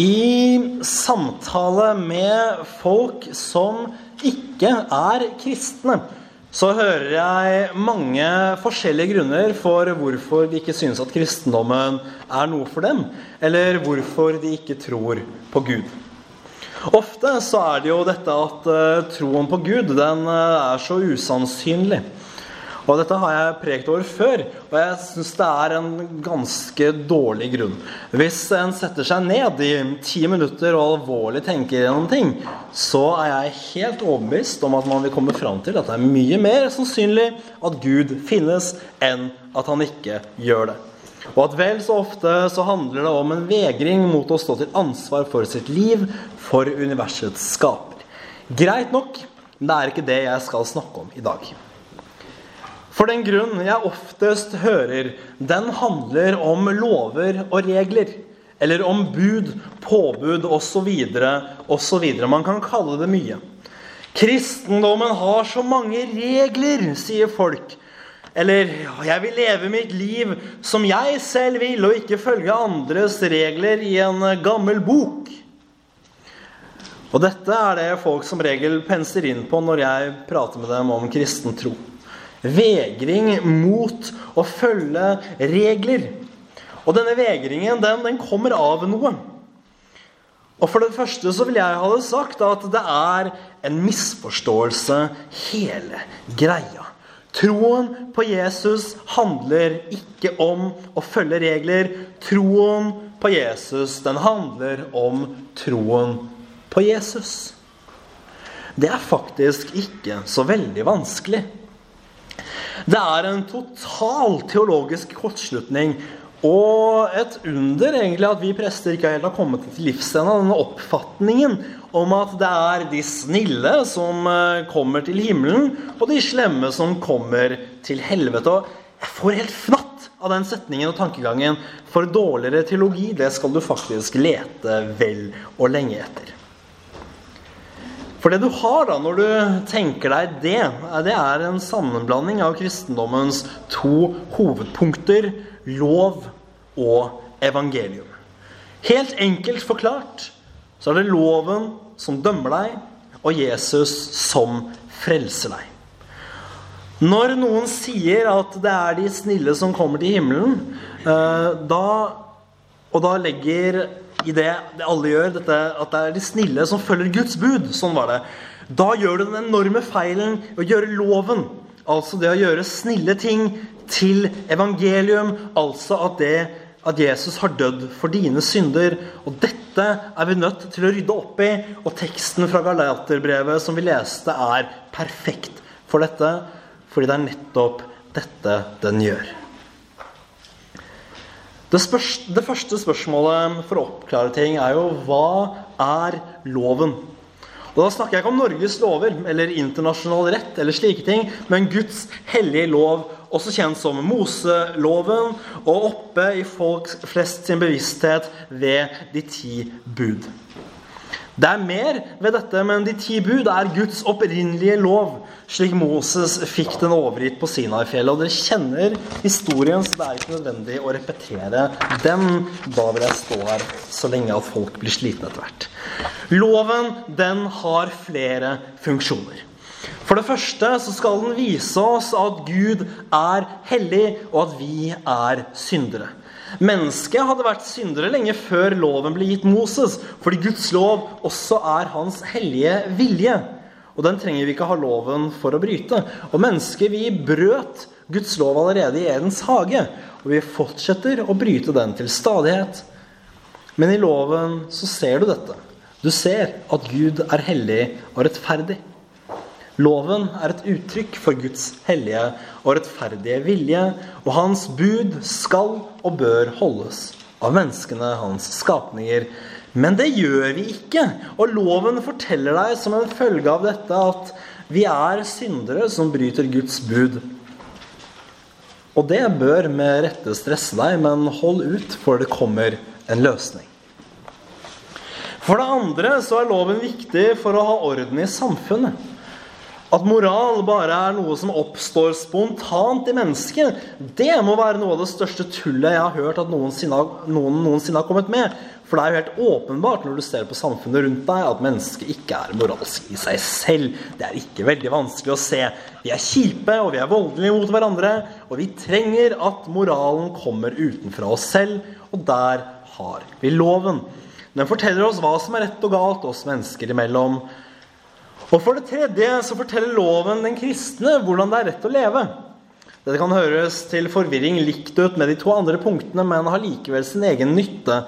I samtale med folk som ikke er kristne, så hører jeg mange forskjellige grunner for hvorfor de ikke synes at kristendommen er noe for dem, eller hvorfor de ikke tror på Gud. Ofte så er det jo dette at uh, troen på Gud den uh, er så usannsynlig. Og dette har jeg prekt over før, og jeg syns det er en ganske dårlig grunn. Hvis en setter seg ned i ti minutter og alvorlig tenker gjennom ting, så er jeg helt overbevist om at man vil komme fram til at det er mye mer sannsynlig at Gud finnes, enn at han ikke gjør det. Og at vel så ofte så handler det om en vegring mot å stå til ansvar for sitt liv, for universets skaper. Greit nok, men det er ikke det jeg skal snakke om i dag. For den grunn jeg oftest hører, den handler om lover og regler. Eller om bud, påbud osv. osv. Man kan kalle det mye. Kristendommen har så mange regler, sier folk. Eller 'jeg vil leve mitt liv som jeg selv vil', og ikke følge andres regler i en gammel bok. Og dette er det folk som regel penser inn på når jeg prater med dem om kristen tro. Vegring mot å følge regler. Og denne vegringen den, den kommer av noe. Og For det første så vil jeg ha det sagt at det er en misforståelse, hele greia. Troen på Jesus handler ikke om å følge regler. Troen på Jesus, den handler om troen på Jesus. Det er faktisk ikke så veldig vanskelig. Det er en total teologisk kortslutning og et under egentlig at vi prester ikke helt har kommet til livs ennå. Denne oppfatningen om at det er de snille som eh, kommer til himmelen, og de slemme som kommer til helvete. Og jeg får helt fnatt av den setningen og tankegangen. For dårligere teologi, det skal du faktisk lete vel og lenge etter. For det du har da når du tenker deg det, det er en sammenblanding av kristendommens to hovedpunkter lov og evangelium. Helt enkelt forklart så er det loven som dømmer deg, og Jesus som frelser deg. Når noen sier at det er de snille som kommer til himmelen, eh, da, og da legger i det, det alle gjør, dette, at det er de snille som følger Guds bud. Sånn var det. Da gjør du den enorme feilen å gjøre loven, altså det å gjøre snille ting, til evangelium. Altså at, det, at Jesus har dødd for dine synder. Og dette er vi nødt til å rydde opp i. Og teksten fra Galaterbrevet som vi leste, er perfekt for dette. Fordi det er nettopp dette den gjør. Det, spørs, det, første spørsmålet for å oppklare ting er jo hva er loven? Og Da snakker jeg ikke om Norges lover eller internasjonal rett, eller slike ting, men Guds hellige lov, også kjent som Moseloven, og oppe i folk flest sin bevissthet ved de ti bud. Det er mer ved dette, men de ti bud er Guds opprinnelige lov, slik Moses fikk den overgitt på Sinai-fjellet. Og dere kjenner historien, så det er ikke nødvendig å repetere den. Da vil jeg stå her så lenge at folk blir slitne etter hvert. Loven, den har flere funksjoner. For det første så skal den vise oss at Gud er hellig, og at vi er syndere. Mennesket hadde vært syndere lenge før loven ble gitt Moses, fordi Guds lov også er hans hellige vilje. Og den trenger vi ikke ha loven for å bryte. Og mennesket, vi brøt Guds lov allerede i Edens hage. Og vi fortsetter å bryte den til stadighet. Men i loven så ser du dette. Du ser at Gud er hellig og rettferdig. Loven er et uttrykk for Guds hellige og rettferdige vilje, og hans bud skal og bør holdes av menneskene, hans skapninger. Men det gjør vi ikke. Og loven forteller deg som en følge av dette at vi er syndere som bryter Guds bud. Og det bør med rette stresse deg, men hold ut, for det kommer en løsning. For det andre så er loven viktig for å ha orden i samfunnet. At moral bare er noe som oppstår spontant i mennesket, det må være noe av det største tullet jeg har hørt at noensinne, noen noensinne har kommet med. For det er jo helt åpenbart når du ser på samfunnet rundt deg, at mennesket ikke er moralsk i seg selv. Det er ikke veldig vanskelig å se. Vi er kjipe, og vi er voldelige mot hverandre. Og vi trenger at moralen kommer utenfra oss selv, og der har vi loven. Den forteller oss hva som er rett og galt oss mennesker imellom. Og for det tredje så forteller loven den kristne hvordan det er rett å leve. Dette kan høres til forvirring likt ut med de to andre punktene, men har likevel sin egen nytte.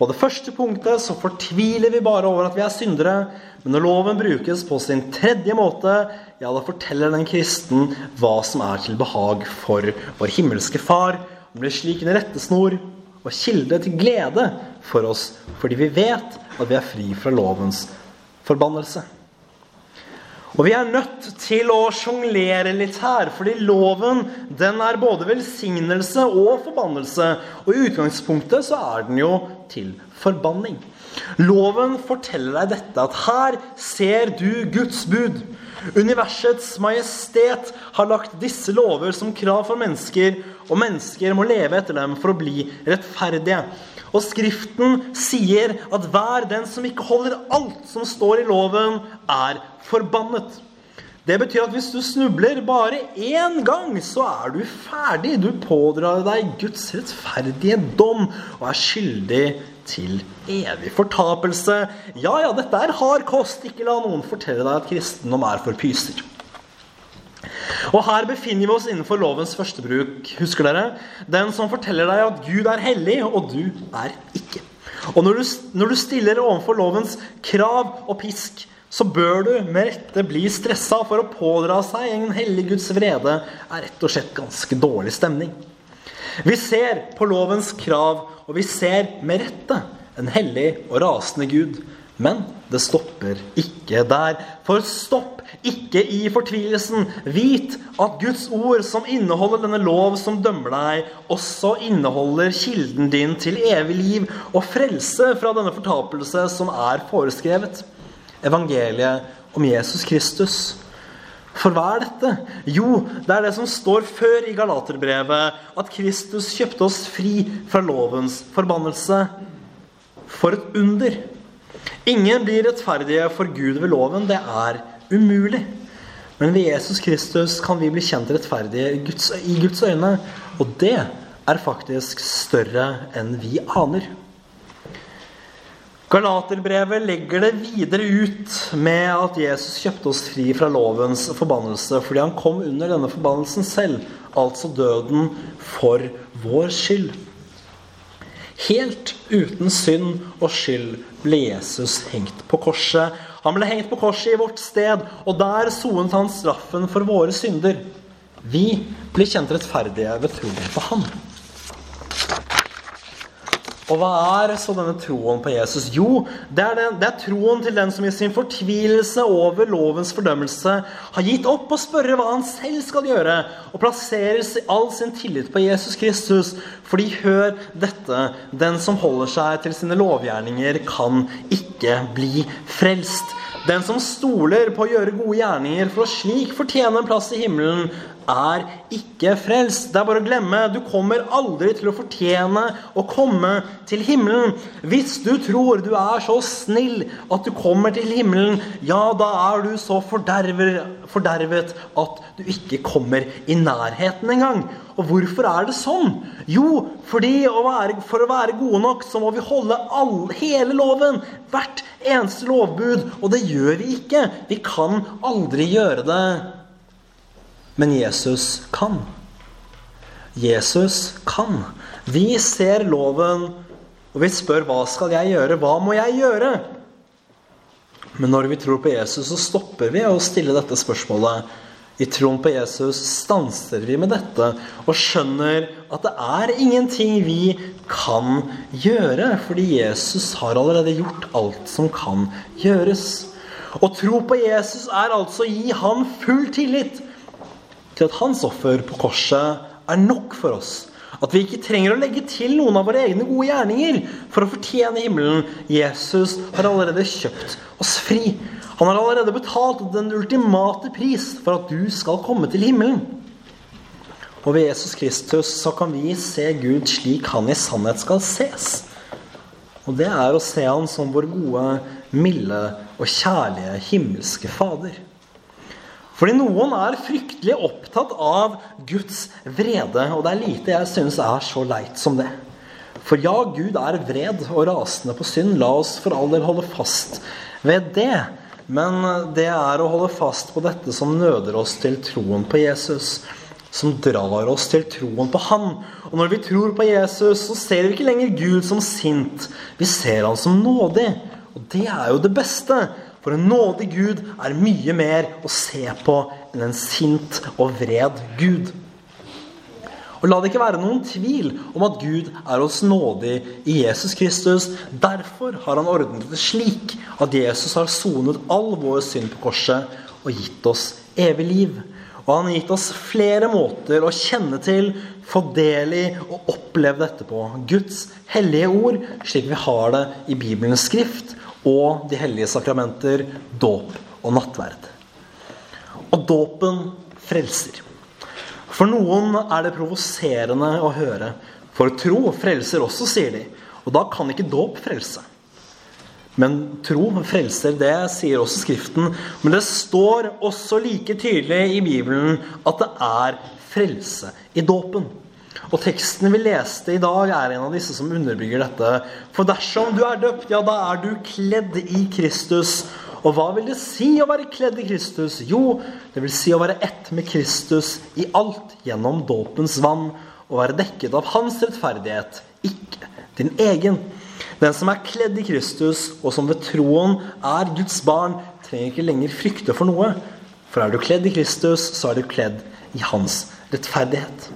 På det første punktet så fortviler vi bare over at vi er syndere. Men når loven brukes på sin tredje måte, ja, da forteller den kristen hva som er til behag for vår himmelske Far. Det blir slik en rettesnor og kilde til glede for oss, fordi vi vet at vi er fri fra lovens forbannelse. Og vi er nødt til å sjonglere litt her, fordi loven den er både velsignelse og forbannelse. Og i utgangspunktet så er den jo til forbanning. Loven forteller deg dette, at her ser du Guds bud. Universets majestet har lagt disse lover som krav for mennesker, og mennesker må leve etter dem for å bli rettferdige. Og Skriften sier at hver den som ikke holder alt som står i loven, er forbannet. Det betyr at hvis du snubler bare én gang, så er du ferdig. Du pådrar deg Guds rettferdige dom og er skyldig til evig fortapelse. Ja, ja, dette er hard kost. Ikke la noen fortelle deg at kristendom er for pyser. Og her befinner vi oss innenfor lovens første bruk. Husker dere? Den som forteller deg at Gud er hellig, og du er ikke. Og når du, når du stiller overfor lovens krav og pisk, så bør du med rette bli stressa, for å pådra seg en hellig Guds vrede er rett og slett ganske dårlig stemning. Vi ser på lovens krav, og vi ser med rette en hellig og rasende Gud. Men det stopper ikke der. For stopp ikke i fortvilelsen. Vit at Guds ord, som inneholder denne lov som dømmer deg, også inneholder kilden din til evig liv og frelse fra denne fortapelse som er foreskrevet. Evangeliet om Jesus Kristus. For hva er dette? Jo, det er det som står før i Galaterbrevet, at Kristus kjøpte oss fri fra lovens forbannelse. For et under! Ingen blir rettferdige for Gud ved loven. Det er umulig. Men ved Jesus Kristus kan vi bli kjent rettferdige i Guds, i Guds øyne. Og det er faktisk større enn vi aner. Galaterbrevet legger det videre ut med at Jesus kjøpte oss fri fra lovens forbannelse fordi han kom under denne forbannelsen selv, altså døden for vår skyld. Helt uten synd og skyld ble Jesus hengt på korset. Han ble hengt på korset i vårt sted, og der sonet han straffen for våre synder. Vi blir kjent rettferdige ved troen på ham. Og hva er så denne troen på Jesus? Jo, det er, den, det er, troen til den som i sin fortvilelse over lovens fordømmelse har gitt opp å spørre hva han selv skal gjøre, og plasserer all sin tillit på Jesus Kristus. Fordi, hør dette, den som holder seg til sine lovgjerninger, kan ikke bli frelst. Den som stoler på å gjøre gode gjerninger for å slik fortjene en plass i himmelen, er ikke frelst. Det er bare å glemme. Du kommer aldri til å fortjene å komme til himmelen. Hvis du tror du er så snill at du kommer til himmelen, ja, da er du så fordervet at du ikke kommer i nærheten engang. Og hvorfor er det sånn? Jo, fordi å være, for å være gode nok, så må vi holde all, hele loven. Hvert eneste lovbud. Og det gjør vi ikke. Vi kan aldri gjøre det. Men Jesus kan. Jesus kan. Vi ser loven, og vi spør hva skal jeg gjøre? Hva må jeg gjøre? Men når vi tror på Jesus, så stopper vi å stille dette spørsmålet. I troen på Jesus stanser vi med dette og skjønner at det er ingenting vi kan gjøre, fordi Jesus har allerede gjort alt som kan gjøres. Å tro på Jesus er altså å gi han full tillit til at hans offer på korset er nok for oss. At vi ikke trenger å legge til noen av våre egne gode gjerninger for å fortjene himmelen. Jesus har allerede kjøpt oss fri. Han har allerede betalt den ultimate pris for at du skal komme til himmelen. Og ved Jesus Kristus så kan vi se Gud slik han i sannhet skal ses. Og det er å se han som vår gode, milde og kjærlige himmelske Fader. Fordi noen er fryktelig opptatt av Guds vrede, og det er lite jeg synes er så leit som det. For ja, Gud er vred og rasende på synd. La oss for all del holde fast ved det. Men det er å holde fast på dette som nøder oss til troen på Jesus. Som drar oss til troen på Han. Og når vi tror på Jesus, så ser vi ikke lenger Gud som sint. Vi ser Han som nådig. Og det er jo det beste. For en nådig Gud er mye mer å se på enn en sint og vred Gud. Og La det ikke være noen tvil om at Gud er oss nådig i Jesus Kristus. Derfor har han ordnet det slik at Jesus har sonet all vår synd på korset og gitt oss evig liv. Og han har gitt oss flere måter å kjenne til, få del i og oppleve dette på. Guds hellige ord, slik vi har det i Bibelens skrift, og de hellige sakramenter, dåp og nattverd. Og dåpen frelser. For noen er det provoserende å høre. For tro frelser også, sier de. Og da kan ikke dåp frelse. Men tro frelser, det sier også Skriften. Men det står også like tydelig i Bibelen at det er frelse i dåpen. Og teksten vi leste i dag, er en av disse som underbygger dette. For dersom du er døpt, ja, da er du kledd i Kristus. Og hva vil det si å være kledd i Kristus? Jo, det vil si å være ett med Kristus i alt gjennom dåpens vann. Og være dekket av hans rettferdighet, ikke din egen. Den som er kledd i Kristus, og som ved troen er Guds barn, trenger ikke lenger frykte for noe. For er du kledd i Kristus, så er du kledd i hans rettferdighet.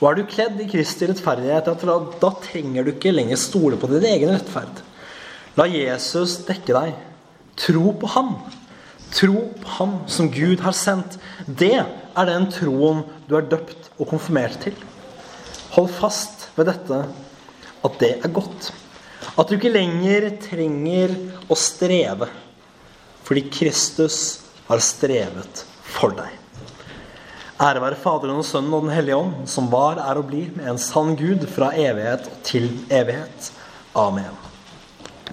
Og er du kledd i Kristi rettferdighet, da, trenger du ikke lenger stole på din egen rettferd. La Jesus dekke deg. Tro på ham. Tro på ham som Gud har sendt. Det er den troen du er døpt og konfirmert til. Hold fast ved dette, at det er godt. At du ikke lenger trenger å streve, fordi Kristus har strevet for deg. Ære være Faderen og Sønnen og Den hellige ånd, som var, er og blir, med en sann Gud fra evighet til evighet. Amen.